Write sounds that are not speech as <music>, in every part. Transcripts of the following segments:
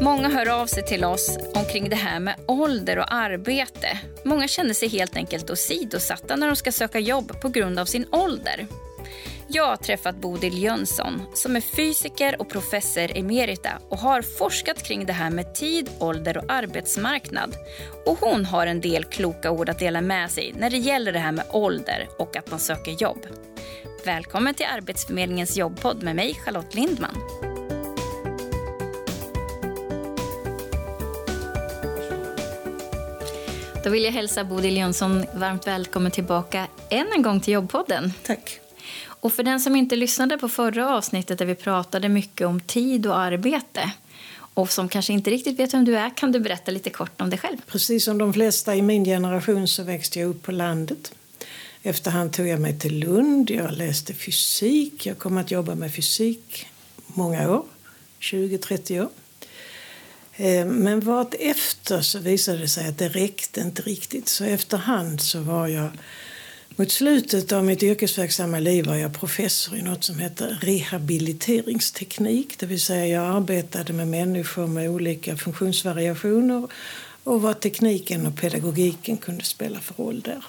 Många hör av sig till oss omkring det här med ålder och arbete. Många känner sig helt enkelt åsidosatta när de ska söka jobb på grund av sin ålder. Jag har träffat Bodil Jönsson som är fysiker och professor emerita och har forskat kring det här med tid, ålder och arbetsmarknad. Och hon har en del kloka ord att dela med sig när det gäller det här med ålder och att man söker jobb. Välkommen till Arbetsförmedlingens jobbpodd med mig, Charlotte Lindman. Då vill jag hälsa Bodil Jönsson varmt välkommen tillbaka än en gång till Jobbpodden. Tack. Och för den som inte lyssnade på förra avsnittet där vi pratade mycket om tid och arbete och som kanske inte riktigt vet vem du är kan du berätta lite kort om dig själv. Precis som de flesta i min generation så växte jag upp på landet. Efterhand tog jag mig till Lund, jag läste fysik, jag kom att jobba med fysik många år, 20-30 år. Eh, men vart efter så visade det sig att det räckte inte riktigt. Så efterhand så var jag mot slutet av mitt yrkesverksamma liv var jag professor i något som heter rehabiliteringsteknik. Det vill säga jag arbetade med människor med olika funktionsvariationer och vad tekniken och pedagogiken kunde spela för roll där.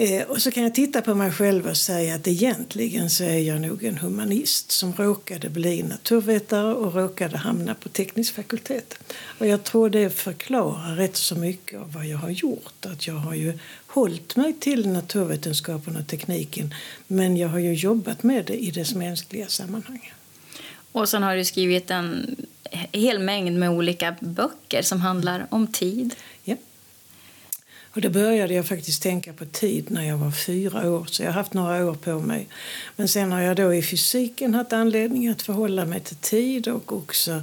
Eh, och så kan jag titta på mig själv och säga att egentligen så är jag nog en humanist som råkade bli naturvetare och råkade hamna på teknisk fakultet. Och jag tror det förklarar rätt så mycket av vad jag har gjort. Att jag har ju hållit mig till naturvetenskapen och tekniken men jag har ju jobbat med det i dess mänskliga sammanhang. Och sen har du skrivit en hel mängd med olika böcker som handlar om tid. Och det började jag faktiskt tänka på tid när jag var fyra år, så jag har haft några år på mig. Men sen har jag då i fysiken haft anledning att förhålla mig till tid och också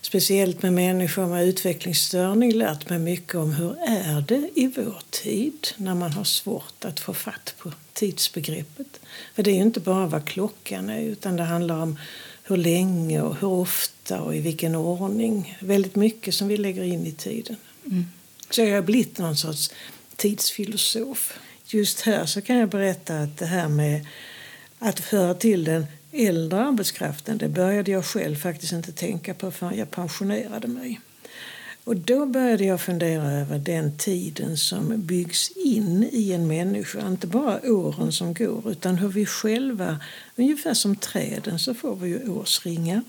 speciellt med människor med utvecklingsstörning lärt mig mycket om hur är det i vår tid när man har svårt att få fatt på tidsbegreppet. För det är ju inte bara vad klockan är utan det handlar om hur länge och hur ofta och i vilken ordning. Väldigt mycket som vi lägger in i tiden. Mm. Så jag har blivit någon sorts tidsfilosof. Just här så kan jag berätta att det här med att föra till den äldre arbetskraften det började jag själv faktiskt inte tänka på förrän jag pensionerade mig. Och då började jag fundera över den tiden som byggs in i en människa. Inte bara åren som går, utan hur vi själva, ungefär som träden, så får vi ju årsringar.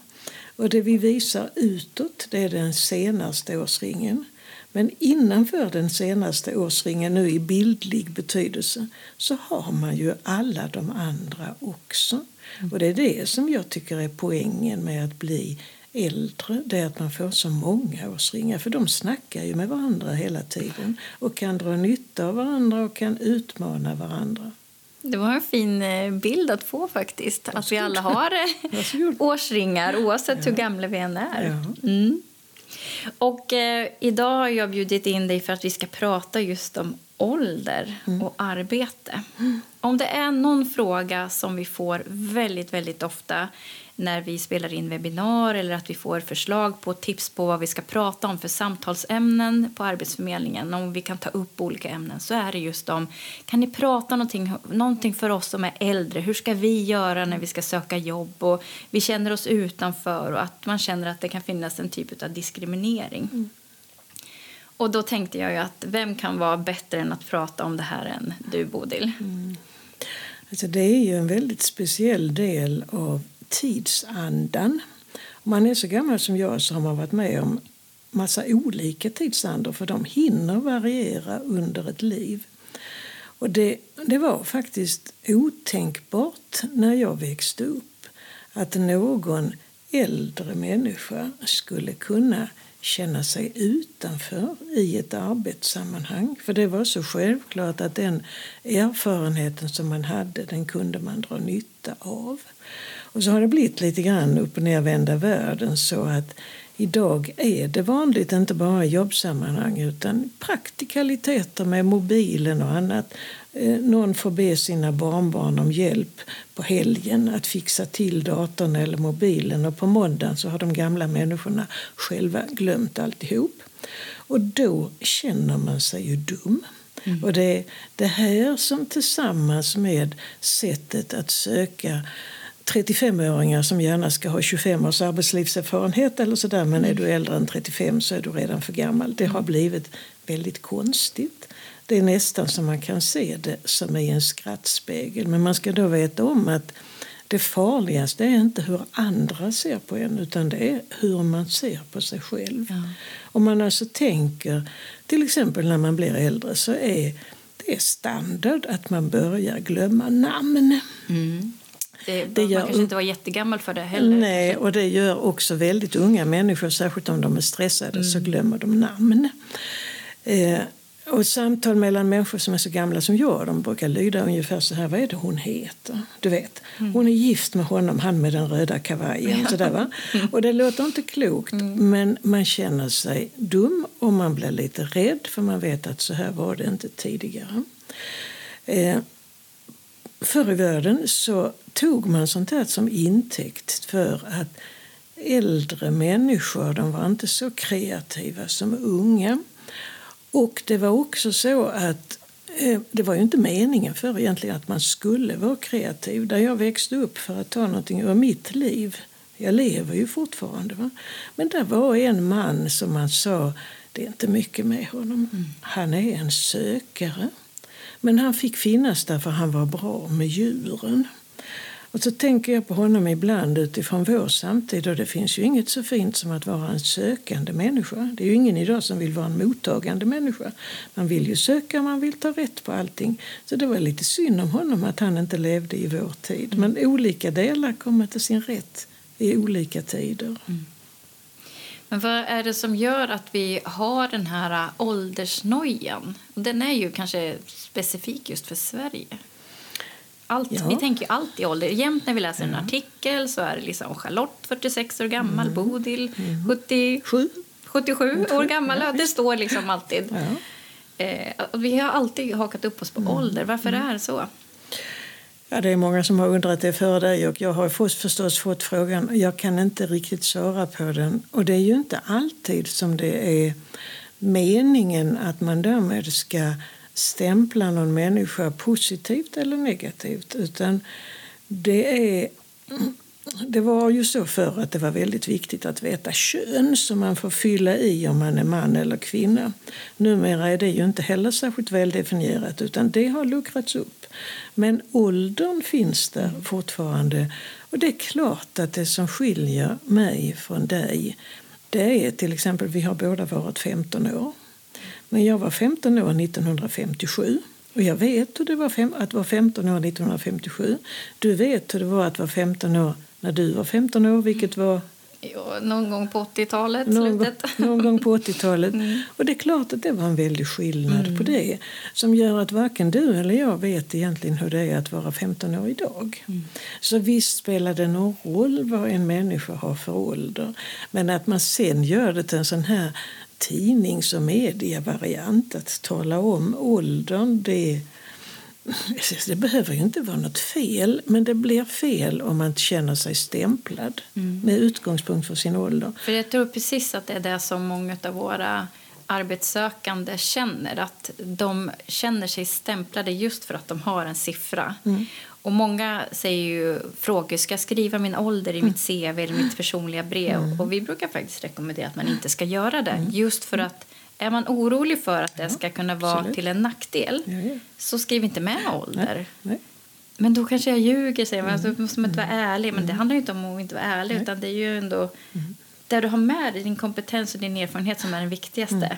Och det vi visar utåt, det är den senaste årsringen. Men innanför den senaste årsringen, nu i bildlig betydelse, så har man ju alla de andra också. Mm. Och det är det som jag tycker är poängen med att bli äldre. Det är att man får så många årsringar, för de snackar ju med varandra hela tiden och kan dra nytta av varandra och kan utmana varandra. Det var en fin eh, bild att få faktiskt. Att vi alla har eh, årsringar oavsett ja. hur gamla vi än är. Ja. Mm. Och eh, idag har jag bjudit in dig för att vi ska prata just om ålder mm. och arbete. Mm. Om det är någon fråga som vi får väldigt, väldigt ofta när vi spelar in webbinar eller att vi får förslag på tips på vad vi ska prata om för samtalsämnen på Arbetsförmedlingen, om vi kan ta upp olika ämnen, så är det just om kan ni prata någonting, någonting för oss som är äldre? Hur ska vi göra när vi ska söka jobb och vi känner oss utanför och att man känner att det kan finnas en typ av diskriminering. Mm. Och då tänkte jag ju att vem kan vara bättre än att prata om det här än du, Bodil? Mm. Alltså det är ju en väldigt speciell del av tidsandan. Om man är så gammal som jag så har man varit med om massa olika tidsandor för de hinner variera under ett liv. Och det, det var faktiskt otänkbart när jag växte upp att någon äldre människa skulle kunna känna sig utanför i ett arbetssammanhang. För det var så självklart att den erfarenheten som man hade den kunde man dra nytta av. Och så har det blivit lite grann upp och nervända världen så att idag är det vanligt inte bara i jobbsammanhang utan praktikaliteter med mobilen och annat. Eh, någon får be sina barnbarn om hjälp på helgen att fixa till datorn eller mobilen och på måndagen så har de gamla människorna själva glömt alltihop. Och då känner man sig ju dum. Mm. Och det är det här som tillsammans med sättet att söka 35-åringar som gärna ska ha 25 års arbetslivserfarenhet eller sådär men är du äldre än 35 så är du redan för gammal. Det har blivit väldigt konstigt. Det är nästan som man kan se det som i en skrattspegel. Men man ska då veta om att det farligaste är inte hur andra ser på en utan det är hur man ser på sig själv. Ja. Om man alltså tänker, till exempel när man blir äldre så är det standard att man börjar glömma namn. Mm. Det, det gör, man kanske inte var jättegammal för det heller. Nej, och det gör också väldigt unga människor, särskilt om de är stressade, mm. så glömmer de namn. Eh, och samtal mellan människor som är så gamla som jag de brukar lyda ungefär så här. Vad är det hon heter? Du vet, mm. hon är gift med honom, han med den röda kavajen. Ja. Sådär, va? <laughs> Och det låter inte klokt, mm. men man känner sig dum och man blir lite rädd för man vet att så här var det inte tidigare. Eh, förr i världen så tog man sånt här som intäkt för att äldre människor de var inte så kreativa som unga. Och det var också så att eh, det var ju inte meningen för egentligen att man skulle vara kreativ. Där jag växte upp, för att ta någonting ur mitt liv, jag lever ju fortfarande, va? men där var en man som man sa, det är inte mycket med honom. Mm. Han är en sökare. Men han fick finnas där för han var bra med djuren. Och så tänker jag på honom ibland utifrån vår samtid och det finns ju inget så fint som att vara en sökande människa. Det är ju ingen idag som vill vara en mottagande människa. Man vill ju söka, man vill ta rätt på allting. Så det var lite synd om honom att han inte levde i vår tid. Men olika delar kommer till sin rätt i olika tider. Mm. Men vad är det som gör att vi har den här åldersnojan? Den är ju kanske specifik just för Sverige. Allt, ja. Vi tänker ju alltid ålder. Jämt när vi läser en artikel så är det liksom Charlotte, 46 år gammal, mm. Bodil, mm. 77, 77 år gammal. Ja, det står liksom alltid. Ja. Eh, vi har alltid hakat upp oss på mm. ålder. Varför mm. är det så? Ja, det är många som har undrat det före dig och jag har förstås fått frågan. Jag kan inte riktigt svara på den. Och det är ju inte alltid som det är meningen att man därmed ska stämpla någon människa positivt eller negativt. Utan det är... Det var ju så för att det var väldigt viktigt att veta kön som man får fylla i om man är man eller kvinna. Numera är det ju inte heller särskilt väldefinierat utan det har luckrats upp. Men åldern finns där fortfarande och det är klart att det som skiljer mig från dig det är till exempel vi har båda varit 15 år. Men jag var 15 år 1957 och jag vet hur det var att vara 15 år 1957. Du vet hur det var att vara 15 år när du var 15 år, vilket var Ja, någon gång på 80-talet, någon, någon gång på 80-talet. Mm. Och det är klart att det var en väldig skillnad mm. på det. Som gör att varken du eller jag vet egentligen hur det är att vara 15 år idag. Mm. Så visst spelar det någon roll vad en människa har för ålder. Men att man sen gör det till en sån här tidnings och medievariant att tala om åldern. Det, det behöver ju inte vara något fel, men det blir fel om man känner sig stämplad mm. med utgångspunkt för sin ålder. För Jag tror precis att det är det som många av våra arbetssökande känner. Att de känner sig stämplade just för att de har en siffra. Mm. Och Många säger ju frågor, ska jag skriva min ålder i mitt CV eller mitt personliga brev? Mm. Och Vi brukar faktiskt rekommendera att man inte ska göra det. Mm. Just för att är man orolig för att det ska kunna vara Absolut. till en nackdel så skriv inte med ålder. Nej. Nej. Men då kanske jag ljuger, säger man. Alltså, mm. måste man inte vara mm. ärlig. Men det mm. handlar inte om att inte vara ärlig. Utan det är ju ändå mm. där du har med dig din kompetens och din erfarenhet som är den viktigaste.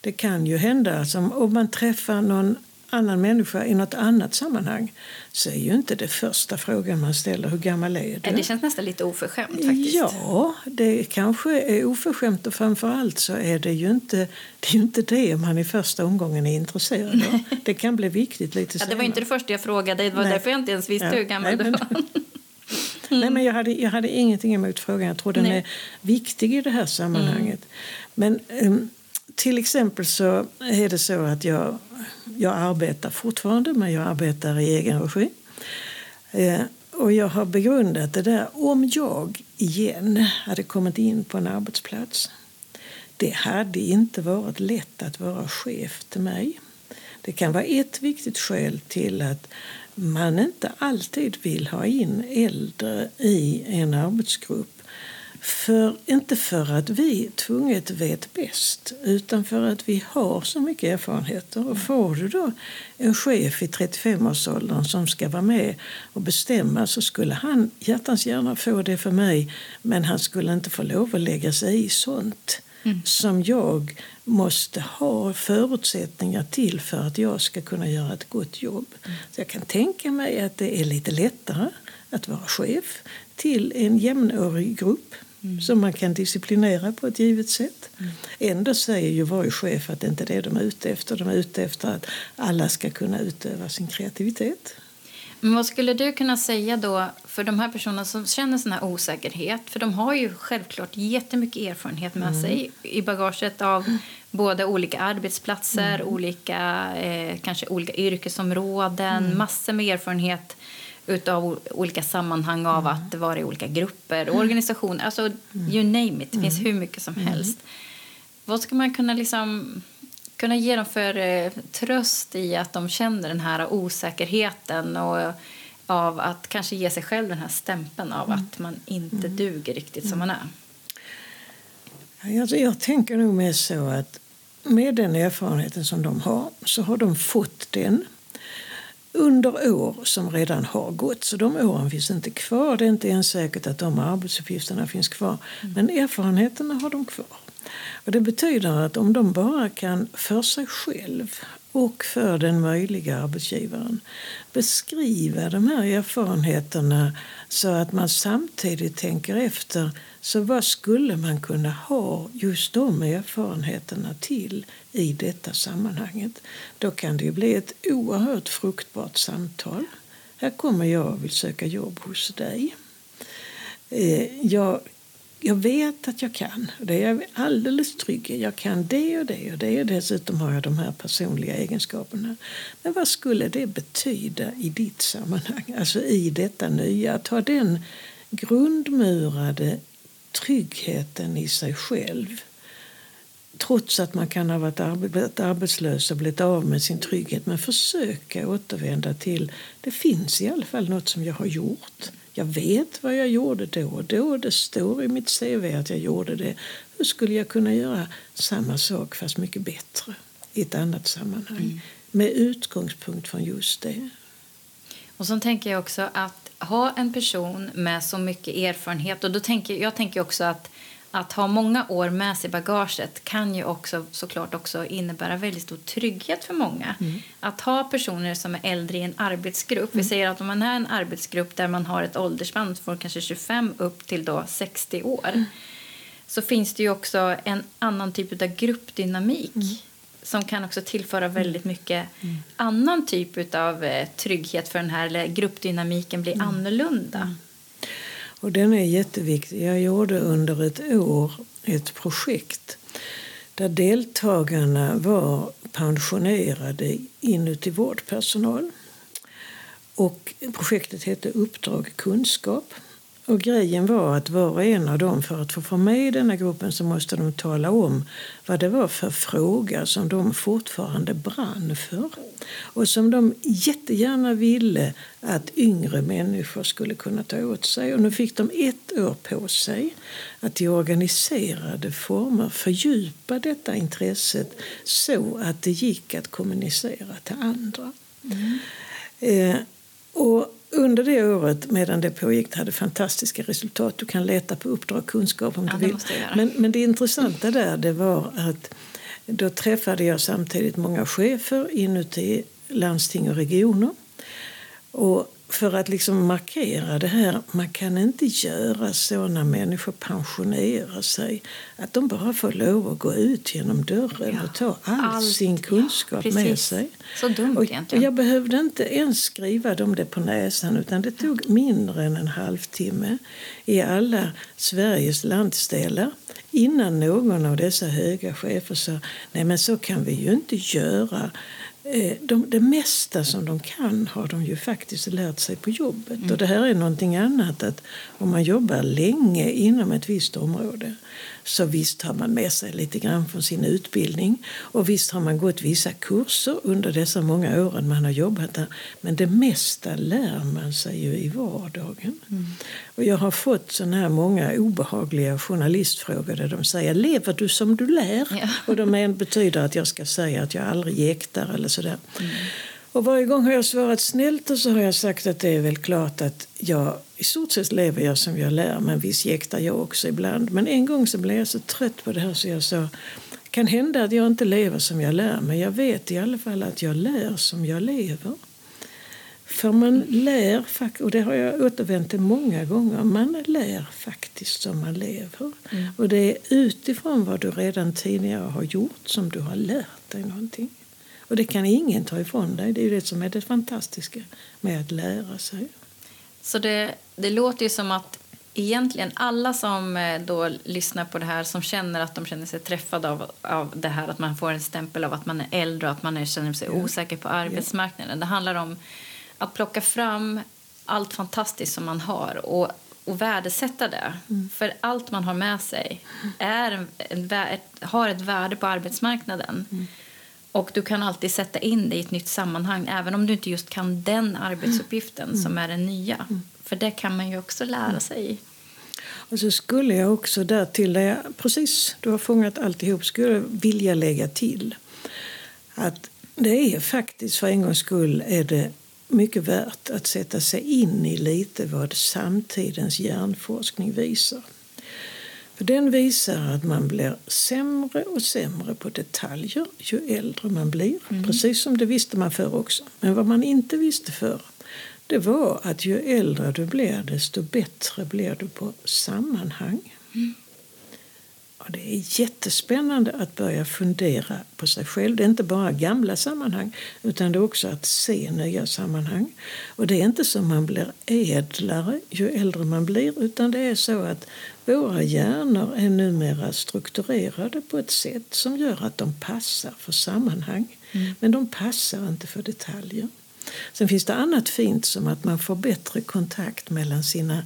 Det kan ju hända, alltså, om man träffar någon annan människa i något annat sammanhang så är ju inte det första frågan man ställer hur gammal är du? Det känns nästan lite oförskämt faktiskt. Ja, det kanske är oförskämt och framförallt så är det ju inte det, är ju inte det man i första omgången är intresserad av. Det kan bli viktigt lite senare. Ja, det var inte det första jag frågade, det var Nej. därför jag inte ens visste ja. hur gammal Nej, du var. Mm. <laughs> Nej, men jag hade, jag hade ingenting emot frågan. Jag tror den Nej. är viktig i det här sammanhanget. Mm. Men um, till exempel så är det så att jag jag arbetar fortfarande, men jag arbetar i egen regi. Eh, och jag har begrundat det där. Om jag igen hade kommit in på en arbetsplats det hade inte varit lätt att vara chef till mig. Det kan vara ett viktigt skäl till att man inte alltid vill ha in äldre i en arbetsgrupp. För, inte för att vi tvunget vet bäst, utan för att vi har så mycket erfarenheter. Och får du då en chef i 35-årsåldern som ska vara med och bestämma så skulle han hjärtans gärna få det för mig men han skulle inte få lov att lägga sig i sånt mm. som jag måste ha förutsättningar till för att jag ska kunna göra ett gott jobb. Mm. Så jag kan tänka mig att det är lite lättare att vara chef till en jämnårig grupp mm. som man kan disciplinera på ett givet sätt. Mm. Ändå säger ju varje chef att det inte är det de är ute efter. De är ute efter att alla ska kunna utöva sin kreativitet. Men vad skulle du kunna säga då för de här personerna som känner sån här osäkerhet? För de har ju självklart jättemycket erfarenhet med mm. sig i bagaget av både olika arbetsplatser, mm. olika, eh, kanske olika yrkesområden, mm. massor med erfarenhet utav olika sammanhang av mm. att vara i olika grupper och organisationer. Alltså, mm. you name it. Det finns mm. hur mycket som helst. Vad ska man kunna liksom kunna ge dem för eh, tröst i att de känner den här osäkerheten och av att kanske ge sig själv den här stämpeln av mm. att man inte mm. duger riktigt som man är? Alltså jag tänker nog mer så att med den erfarenheten som de har så har de fått den under år som redan har gått. Så de åren finns inte kvar. Det är inte ens säkert att de arbetsuppgifterna finns kvar. Men erfarenheterna har de kvar. Och det betyder att om de bara kan för sig själv och för den möjliga arbetsgivaren beskriva de här erfarenheterna så att man samtidigt tänker efter så vad skulle man kunna ha just de erfarenheterna till i detta sammanhanget? Då kan det ju bli ett oerhört fruktbart samtal. Här kommer jag och vill söka jobb hos dig. Eh, jag jag vet att jag kan. Det är jag alldeles trygg i. Jag kan det och det och det. Och dessutom har jag de här personliga egenskaperna. Men vad skulle det betyda i ditt sammanhang? Alltså i detta nya. Att ha den grundmurade tryggheten i sig själv trots att man kan ha varit arbetslös och blivit av med sin trygghet. Men försöka återvända till det finns i alla fall något som jag har gjort. Jag vet vad jag gjorde då och då. Det står i mitt CV att jag gjorde det. Hur skulle jag kunna göra samma sak fast mycket bättre i ett annat sammanhang? Mm. Med utgångspunkt från just det. Och så tänker jag också att ha en person med så mycket erfarenhet och då tänker jag tänker också att att ha många år med sig i bagaget kan ju också såklart också innebära väldigt stor trygghet för många. Mm. Att ha personer som är äldre i en arbetsgrupp. Mm. Vi säger att om man är en arbetsgrupp där man har ett åldersspann från kanske 25 upp till då 60 år mm. så finns det ju också en annan typ av gruppdynamik mm. som kan också tillföra mm. väldigt mycket mm. annan typ av eh, trygghet för den här eller gruppdynamiken blir annorlunda. Och den är jätteviktig. Jag gjorde under ett år ett projekt där deltagarna var pensionerade inuti vårdpersonal. Och projektet hette Uppdrag kunskap. Och grejen var att var och en av dem, för att få vara med i denna gruppen så måste de tala om vad det var för fråga som de fortfarande brann för. Och som de jättegärna ville att yngre människor skulle kunna ta åt sig. Och nu fick de ett år på sig att i organiserade former fördjupa detta intresset så att det gick att kommunicera till andra. Mm. Eh, och under det året medan det pågick hade fantastiska resultat. Du kan leta på Uppdrag kunskap om ja, du vill. Men, men det intressanta där det var att då träffade jag samtidigt många chefer inuti landsting och regioner. Och för att liksom markera det här, man kan inte göra så när människor pensionerar sig att de bara får lov att gå ut genom dörren ja, och ta all allt, sin kunskap ja, med sig. Så dumt och, egentligen. Jag behövde inte ens skriva dem det på näsan utan det tog mindre än en halvtimme i alla Sveriges landsdelar innan någon av dessa höga chefer sa nej men så kan vi ju inte göra de, det mesta som de kan har de ju faktiskt lärt sig på jobbet. Mm. Och det här är någonting annat. att Om man jobbar länge inom ett visst område så visst har man med sig lite grann från sin utbildning och visst har man gått vissa kurser under dessa många åren man har jobbat där. Men det mesta lär man sig ju i vardagen. Mm. Och jag har fått såna här många obehagliga journalistfrågor där de säger lever du som du lär? Ja. Och de betyder att jag ska säga att jag aldrig jäktar eller sådär. Mm. Och varje gång har jag svarat snällt och så har jag sagt att det är väl klart att jag i stort sett lever jag som jag lär, men visst jäktar jag också ibland. Men en gång så blev jag så trött på det här så jag sa kan hända att jag inte lever som jag lär, men jag vet i alla fall att jag lär som jag lever. För man lär, och det har jag återvänt till många gånger, man lär faktiskt som man lever. Mm. Och det är utifrån vad du redan tidigare har gjort som du har lärt dig någonting. Och det kan ingen ta ifrån dig. Det är det som är det fantastiska med att lära sig. Så det, det låter ju som att egentligen alla som eh, då lyssnar på det här som känner att de känner sig träffade av, av det här att man får en stämpel av att man är äldre och att man känner sig ja. osäker på arbetsmarknaden. Det handlar om att plocka fram allt fantastiskt som man har och, och värdesätta det. Mm. För allt man har med sig är en, har ett värde på arbetsmarknaden. Mm. Och du kan alltid sätta in det i ett nytt sammanhang även om du inte just kan den arbetsuppgiften mm. som är den nya. Mm. För det kan man ju också lära mm. sig. Och så skulle jag också där till, jag, precis, du har fångat alltihop, skulle vilja lägga till att det är faktiskt för en gångs skull är det mycket värt att sätta sig in i lite vad samtidens hjärnforskning visar. För den visar att man blir sämre och sämre på detaljer ju äldre man blir. Mm. Precis som det visste man förr också. Men vad man inte visste förr det var att ju äldre du blir desto bättre blir du på sammanhang. Mm. Och det är jättespännande att börja fundera på sig själv. Det är inte bara gamla sammanhang utan det är också att se nya sammanhang. Och det är inte så man blir ädlare ju äldre man blir utan det är så att våra hjärnor är numera strukturerade på ett sätt som gör att de passar för sammanhang. Mm. Men de passar inte för detaljer. Sen finns det annat fint som att man får bättre kontakt mellan sina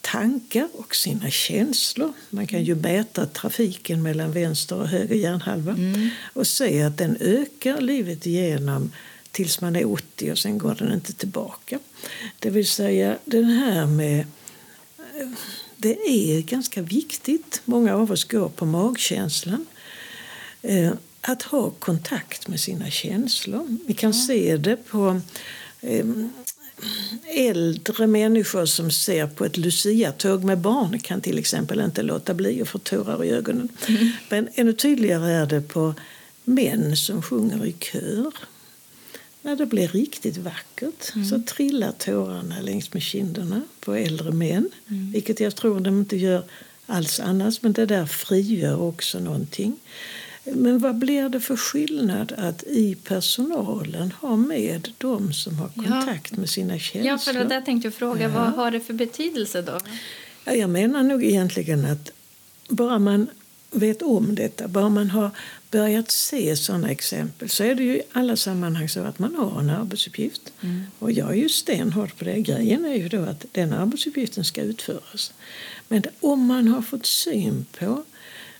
tankar och sina känslor. Man kan ju mäta trafiken mellan vänster och höger hjärnhalva mm. och se att den ökar livet igenom tills man är 80 och sen går den inte tillbaka. Det vill säga den här med det är ganska viktigt, många av oss går på magkänslan, eh, att ha kontakt med sina känslor. Vi kan se det på eh, äldre människor som ser på ett Lucia-tåg med barn kan till exempel inte låta bli att få tårar i ögonen. Mm. Men ännu tydligare är det på män som sjunger i kör. När det blir riktigt vackert mm. så trillar tårarna längs med kinderna på äldre män. Mm. Vilket jag tror de inte gör alls annars, men det där frigör också någonting. Men vad blir det för skillnad att i personalen ha med de som har kontakt ja. med sina känslor? Ja, för det tänkte jag fråga. Ja. Vad har det för betydelse då? Ja, jag menar nog egentligen att bara man vet om detta, bara man har börjat se sådana exempel så är det ju i alla sammanhang så att man har en arbetsuppgift. Mm. Och jag är ju stenhård på det. Grejen är ju då att den arbetsuppgiften ska utföras. Men om man har fått syn på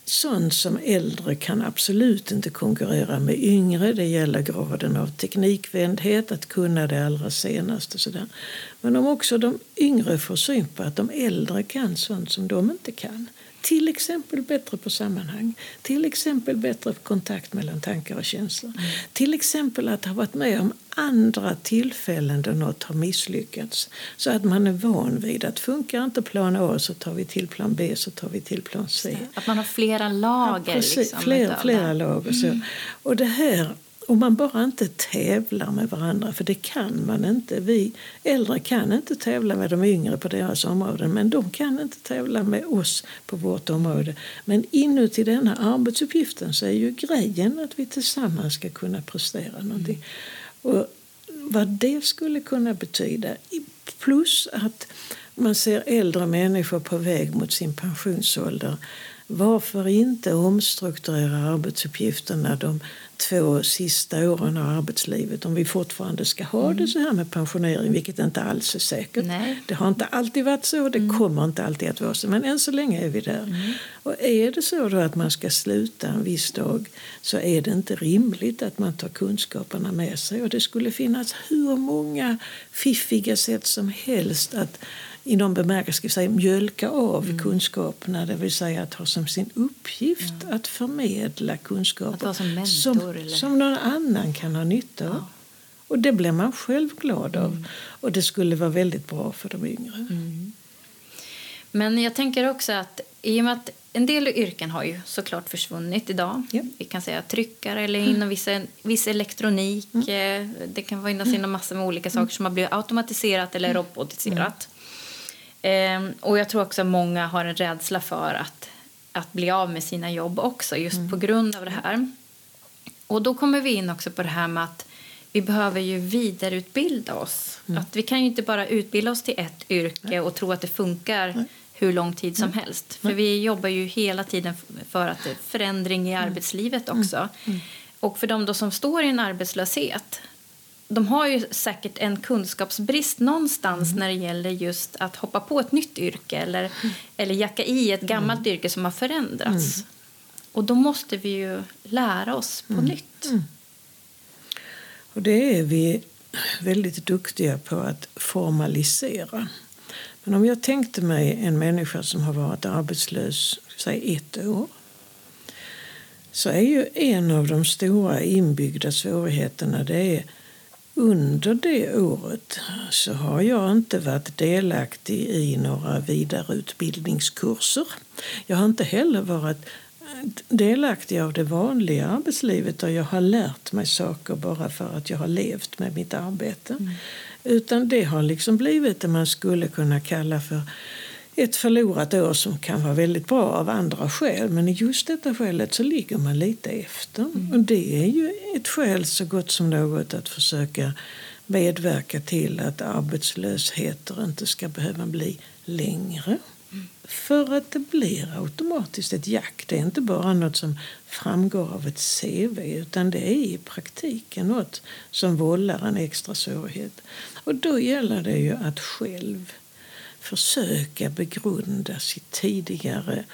sånt som äldre kan absolut inte konkurrera med yngre. Det gäller graden av teknikvändhet, att kunna det allra senaste. Sådär. Men om också de yngre får syn på att de äldre kan sånt som de inte kan till exempel bättre på sammanhang, till exempel bättre kontakt mellan tankar och känslor. Mm. Till exempel att ha varit med om andra tillfällen då något har misslyckats. Så att man är van vid att funkar inte plan A så tar vi till plan B så tar vi till plan C. Att man har flera lager. Ja, precis, liksom, flera, flera lager. Så. Mm. Och det här om man bara inte tävlar med varandra, för det kan man inte. Vi äldre kan inte tävla med de yngre på deras områden, men de kan inte tävla med oss på vårt område. Men inuti denna arbetsuppgiften så är ju grejen att vi tillsammans ska kunna prestera någonting. Mm. Och vad det skulle kunna betyda, plus att man ser äldre människor på väg mot sin pensionsålder Varför inte omstrukturera arbetsuppgifterna de två sista åren av arbetslivet om vi fortfarande ska ha mm. det så här med pensionering, vilket inte alls är säkert. Nej. Det har inte alltid varit så, det mm. kommer inte alltid att vara så, men än så länge är vi där. Mm. Och är det så då att man ska sluta en viss dag så är det inte rimligt att man tar kunskaperna med sig. Och det skulle finnas hur många fiffiga sätt som helst att i någon bemärkelse säga, mjölka av mm. kunskaperna. Det vill säga att ha som sin uppgift ja. att förmedla kunskaper att som, som, som, någon annan kan ha nytta av. Ja. Och det blir man själv glad av. Mm. Och det skulle vara väldigt bra för de yngre. Mm. Men jag tänker också att i och med att en del yrken har ju såklart försvunnit idag. Ja. Vi kan säga tryckare eller inom vissa, viss elektronik. Mm. Eh, det kan vara inom massor med olika saker som har blivit automatiserat eller mm. robotiserat. Eh, och jag tror också att många har en rädsla för att, att bli av med sina jobb också, just mm. på grund av det här. Och då kommer vi in också på det här med att vi behöver ju vidareutbilda oss. Mm. Att vi kan ju inte bara utbilda oss till ett yrke Nej. och tro att det funkar Nej. hur lång tid som Nej. helst. För vi jobbar ju hela tiden för att förändring i mm. arbetslivet också. Mm. mm. Och för de som står i en arbetslöshet de har ju säkert en kunskapsbrist någonstans mm. när det gäller just att hoppa på ett nytt yrke eller, mm. eller jacka i ett gammalt mm. yrke som har förändrats. Mm. Och då måste vi ju lära oss på mm. nytt. Mm. Och det är vi väldigt duktiga på att formalisera. Men om jag tänkte mig en människa som har varit arbetslös säg ett år så är ju en av de stora inbyggda svårigheterna det är under det året så har jag inte varit delaktig i några vidareutbildningskurser. Jag har inte heller varit delaktig av det vanliga arbetslivet där jag har lärt mig saker bara för att jag har levt med mitt arbete. Mm. Utan det har liksom blivit det man skulle kunna kalla för ett förlorat år som kan vara väldigt bra av andra skäl. Men i just detta skälet så ligger man lite efter. Mm. Och det är ju ett skäl så gott som något att försöka medverka till att arbetslösheter inte ska behöva bli längre. Mm. För att det blir automatiskt ett jack. Det är inte bara något som framgår av ett CV utan det är i praktiken något som vållar en extra svårighet. Och då gäller det ju att själv försöka begrunda sitt tidigare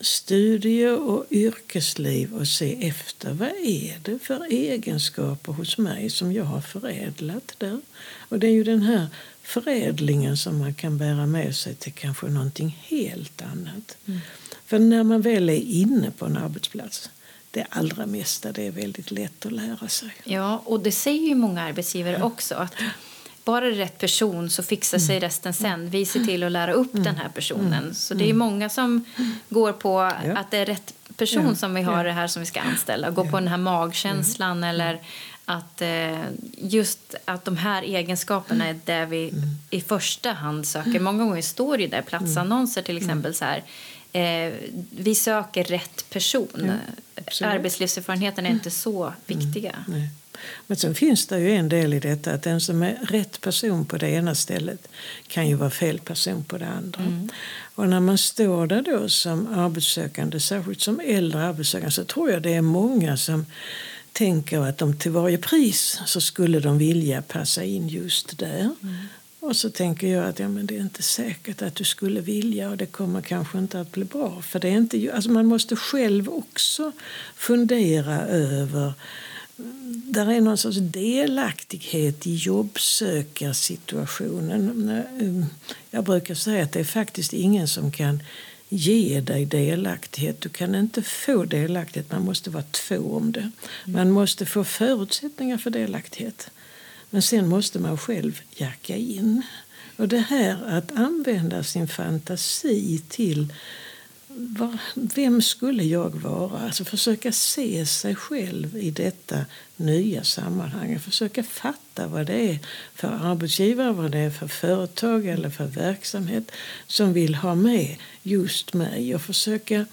studie och yrkesliv och se efter vad är det för egenskaper hos mig som jag har förädlat där. Och det är ju den här förädlingen som man kan bära med sig till kanske någonting helt annat. Mm. För när man väl är inne på en arbetsplats det allra mesta det är väldigt lätt att lära sig. Ja, och det säger ju många arbetsgivare också. att <laughs> bara rätt person så fixar sig mm. resten sen. Vi ser till att lära upp mm. den här personen. Mm. Så det är många som går på att det är rätt person som vi har det här som vi ska anställa. Gå på den här magkänslan eller att eh, just att de här egenskaperna är det vi i första hand söker. Många gånger står det där platsannonser till exempel så här eh, vi söker rätt person. Ja, Arbetslivserfarenheten är inte så viktiga. Mm, men sen finns det ju en del i detta att den som är rätt person på det ena stället kan ju vara fel person på det andra. Mm. Och när man står där då som arbetssökande, särskilt som äldre arbetssökande, så tror jag det är många som tänker att de till varje pris så skulle de vilja passa in just där. Mm. Och så tänker jag att ja, men det är inte säkert att du skulle vilja och det kommer kanske inte att bli bra. För det är inte, alltså man måste själv också fundera över där är någon sorts delaktighet i jobbsökarsituationen. Eh, jag brukar säga att det är faktiskt ingen som kan ge dig delaktighet. Du kan inte få delaktighet, man måste vara två om det. Man måste få förutsättningar för delaktighet. Men sen måste man själv jacka in. Och det här att använda sin fantasi till vem skulle jag vara? Alltså försöka se sig själv i detta nya sammanhang. Försöka fatta vad det är för arbetsgivare, vad det är för företag eller för verksamhet som vill ha med just mig. Och försöka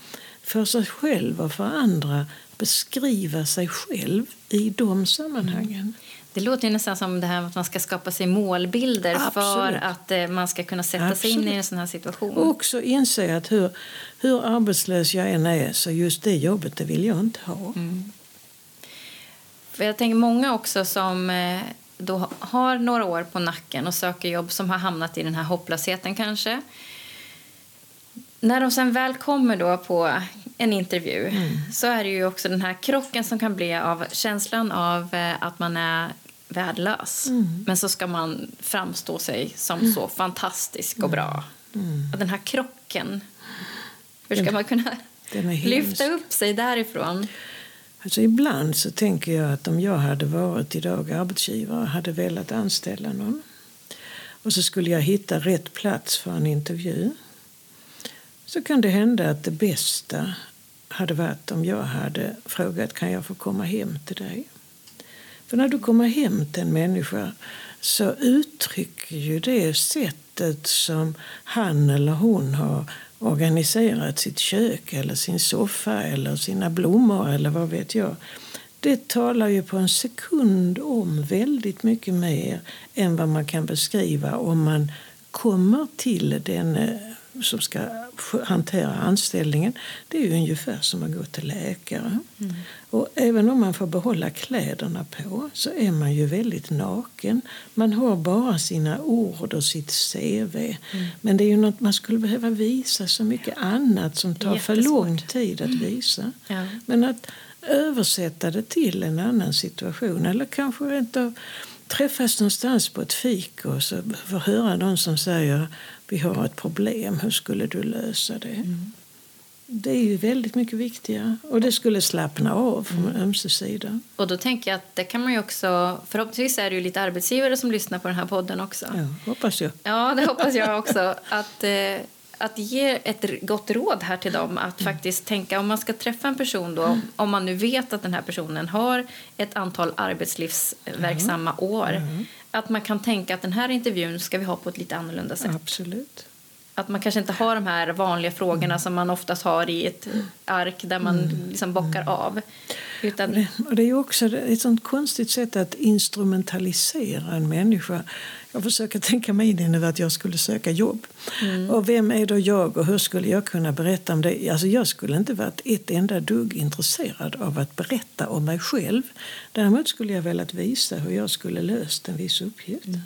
för sig själv och för andra beskriva sig själv i de sammanhangen. Det låter ju nästan som det här att man ska skapa sig målbilder Absolut. för att eh, man ska kunna sätta Absolut. sig in i en sån här situation. Och också inse att hur, hur arbetslös jag än är så just det jobbet det vill jag inte ha. Mm. För jag tänker många också som eh, då har några år på nacken och söker jobb som har hamnat i den här hopplösheten kanske. När de sen väl kommer då på en intervju mm. så är det ju också den här krocken som kan bli av känslan av eh, att man är värdelös. Mm. Men så ska man framstå sig som mm. så fantastisk och bra. Mm. mm. Den här krocken, hur ska man kunna lyfta upp sig därifrån? Alltså ibland så tänker jag att om jag hade varit idag arbetsgivare och hade velat anställa någon och så skulle jag hitta rätt plats för en intervju så kan det hända att det bästa hade varit om jag hade frågat kan jag få komma hem till dig. För när du kommer hem till en människa så uttrycker ju det sättet som han eller hon har organiserat sitt kök eller sin soffa eller sina blommor eller vad vet jag. Det talar ju på en sekund om väldigt mycket mer än vad man kan beskriva om man kommer till den eh, som ska hantera anställningen. Det är ju ungefär som att gå till läkare. Mm. Och även om man får behålla kläderna på så är man ju väldigt naken. Man har bara sina ord och sitt CV. Mm. Men det är ju något man skulle behöva visa så mycket annat som tar för lång tid att mm. visa. Ja. Men att översätta det till en annan situation eller kanske rent av träffas någonstans på ett fik och så får höra någon som säger vi har ett problem, hur skulle du lösa det? Mm. Det är ju väldigt mycket viktigare och det skulle slappna av från mm. ömse sidor. Och då tänker jag att det kan man ju också, förhoppningsvis är det ju lite arbetsgivare som lyssnar på den här podden också. Ja, hoppas jag. Ja, det hoppas jag också. Att, eh, att ge ett gott råd här till dem att mm. faktiskt tänka om man ska träffa en person då, mm. om man nu vet att den här personen har ett antal arbetslivsverksamma mm. år, mm. att man kan tänka att den här intervjun ska vi ha på ett lite annorlunda sätt. Absolut. Att man kanske inte har de här vanliga frågorna mm. som man oftast har i ett ark där man mm. liksom bockar av. Utan... Och det är också ett sånt konstigt sätt att instrumentalisera en människa. Jag försöker tänka mig in nu att jag skulle söka jobb. Mm. Och vem är då jag och hur skulle jag kunna berätta om det? Alltså jag skulle inte varit ett enda dugg intresserad av att berätta om mig själv. Däremot skulle jag velat visa hur jag skulle löst en viss uppgift. Mm.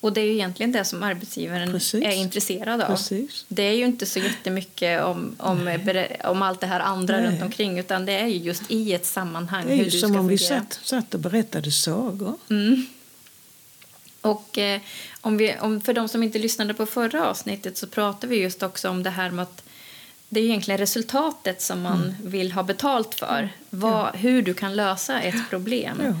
Och det är ju egentligen det som arbetsgivaren Precis. är intresserad av. Precis. Det är ju inte så jättemycket om, om, om allt det här andra Nej. runt omkring utan det är ju just i ett sammanhang. Det är ju du som om vi satt, satt och berättade sagor. Mm. Och eh, om vi, om, för de som inte lyssnade på förra avsnittet så pratade vi just också om det här med att det är egentligen resultatet som man mm. vill ha betalt för. Mm. Vad, ja. Hur du kan lösa ett problem. Ja.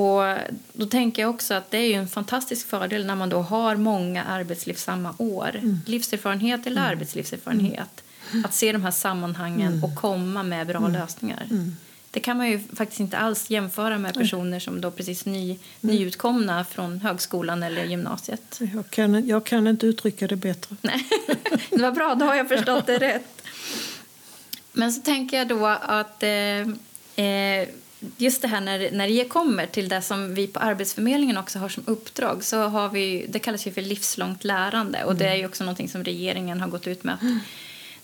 Och då tänker jag också att det är en fantastisk fördel när man då har många arbetslivsamma år. Mm. Livserfarenhet eller mm. arbetslivserfarenhet. Mm. Att se de här sammanhangen mm. och komma med bra lösningar. Mm. Det kan man ju faktiskt inte alls jämföra med personer som då precis ny, nyutkomna från högskolan eller gymnasiet. Jag kan, jag kan inte uttrycka det bättre. Nej, <laughs> det var bra, då har jag förstått det rätt. Men så tänker jag då att eh, eh, just det här när, när det kommer till det som vi på Arbetsförmedlingen också har som uppdrag så har vi, det kallas ju för livslångt lärande och mm. det är ju också någonting som regeringen har gått ut med mm.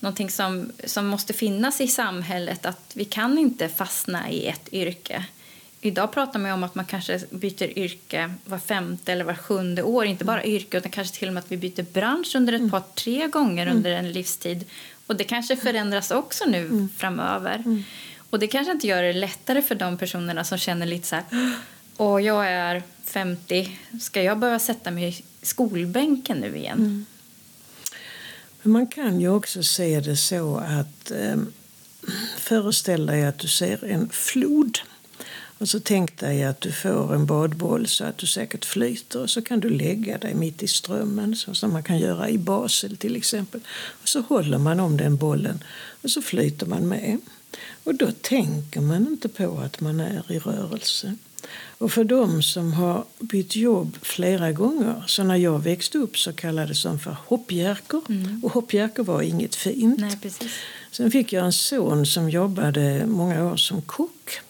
Någonting som, som måste finnas i samhället att vi kan inte fastna i ett yrke. Idag pratar man om att man kanske byter yrke var femte eller var sjunde år. Inte bara yrke, utan kanske till och med att vi byter bransch under ett mm. par, tre gånger under en livstid. Och det kanske förändras också nu mm. framöver. Mm. Och det kanske inte gör det lättare för de personerna som känner lite så här, och jag är 50, ska jag behöva sätta mig i skolbänken nu igen? Men man kan ju också se det så att eh, föreställ dig att du ser en flod. Och så tänk dig att du får en badboll så att du säkert flyter och så kan du lägga dig mitt i strömmen så som man kan göra i Basel till exempel. Och så håller man om den bollen och så flyter man med. Och då tänker man inte på att man är i rörelse. Och för de som har bytt jobb flera gånger, så när jag växte upp så kallades de för hoppjerkor. Mm. Och hoppjerkor var inget fint. Nej, precis. Sen fick jag en son som jobbade många år som kock.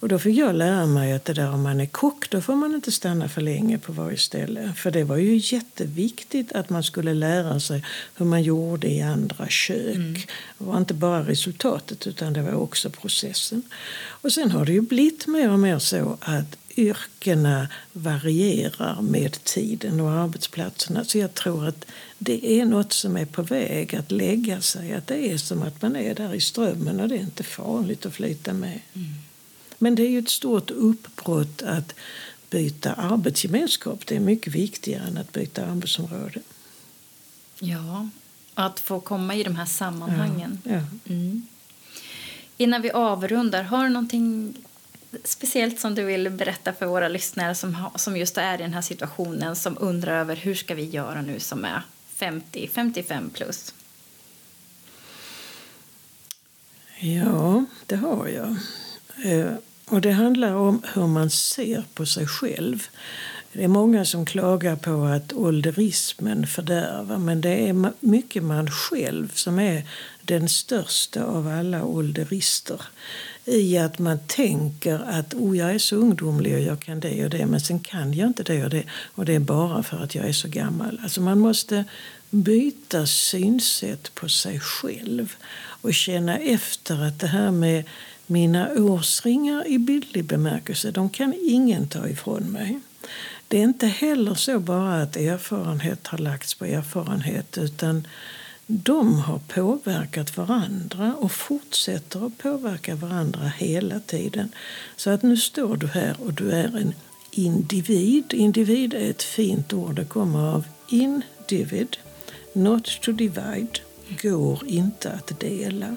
Och då fick jag lära mig att det där om man är kock då får man inte stanna för länge på varje ställe. För det var ju jätteviktigt att man skulle lära sig hur man gjorde i andra kök. Mm. Det var inte bara resultatet utan det var också processen. Och sen har det ju blivit mer och mer så att yrkena varierar med tiden och arbetsplatserna. Så jag tror att det är något som är på väg att lägga sig. Att det är som att man är där i strömmen och det är inte farligt att flyta med. Mm. Men det är ju ett stort uppbrott att byta arbetsgemenskap. Det är mycket viktigare än att byta arbetsområde. Ja, att få komma i de här sammanhangen. Ja, ja. Mm. Innan vi avrundar, har du någonting speciellt som du vill berätta för våra lyssnare som, som just är i den här situationen som undrar över hur ska vi göra nu som är 50-55 plus? Ja, det har jag. Och det handlar om hur man ser på sig själv. Det är många som klagar på att ålderismen fördärvar men det är mycket man själv som är den största av alla ålderister. I att man tänker att oh, jag är så ungdomlig och jag kan det och det men sen kan jag inte det och det och det är bara för att jag är så gammal. Alltså man måste byta synsätt på sig själv och känna efter att det här med mina årsringar i bildlig bemärkelse, de kan ingen ta ifrån mig. Det är inte heller så bara att erfarenhet har lagts på erfarenhet utan de har påverkat varandra och fortsätter att påverka varandra hela tiden. Så att nu står du här och du är en individ. Individ är ett fint ord, det kommer av individ, not to divide går inte att dela.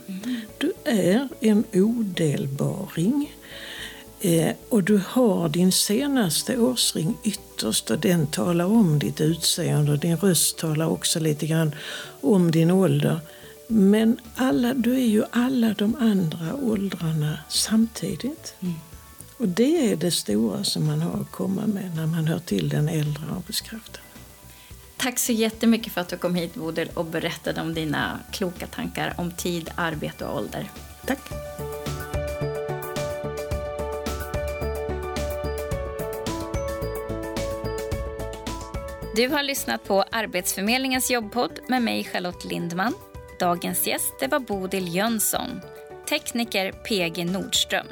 Du är en odelbaring. Eh, och du har din senaste årsring ytterst och den talar om ditt utseende och din röst talar också lite grann om din ålder. Men alla, du är ju alla de andra åldrarna samtidigt. Mm. Och det är det stora som man har att komma med när man hör till den äldre arbetskraften. Tack så jättemycket för att du kom hit Bodil och berättade om dina kloka tankar om tid, arbete och ålder. Tack. Du har lyssnat på Arbetsförmedlingens jobbpodd med mig Charlotte Lindman. Dagens gäst det var Bodil Jönsson, tekniker PG Nordström.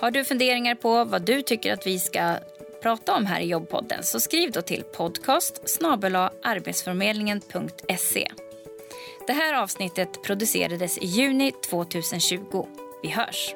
Har du funderingar på vad du tycker att vi ska prata om här i jobbpodden så skriv då till podcast arbetsförmedlingen.se. Det här avsnittet producerades i juni 2020. Vi hörs!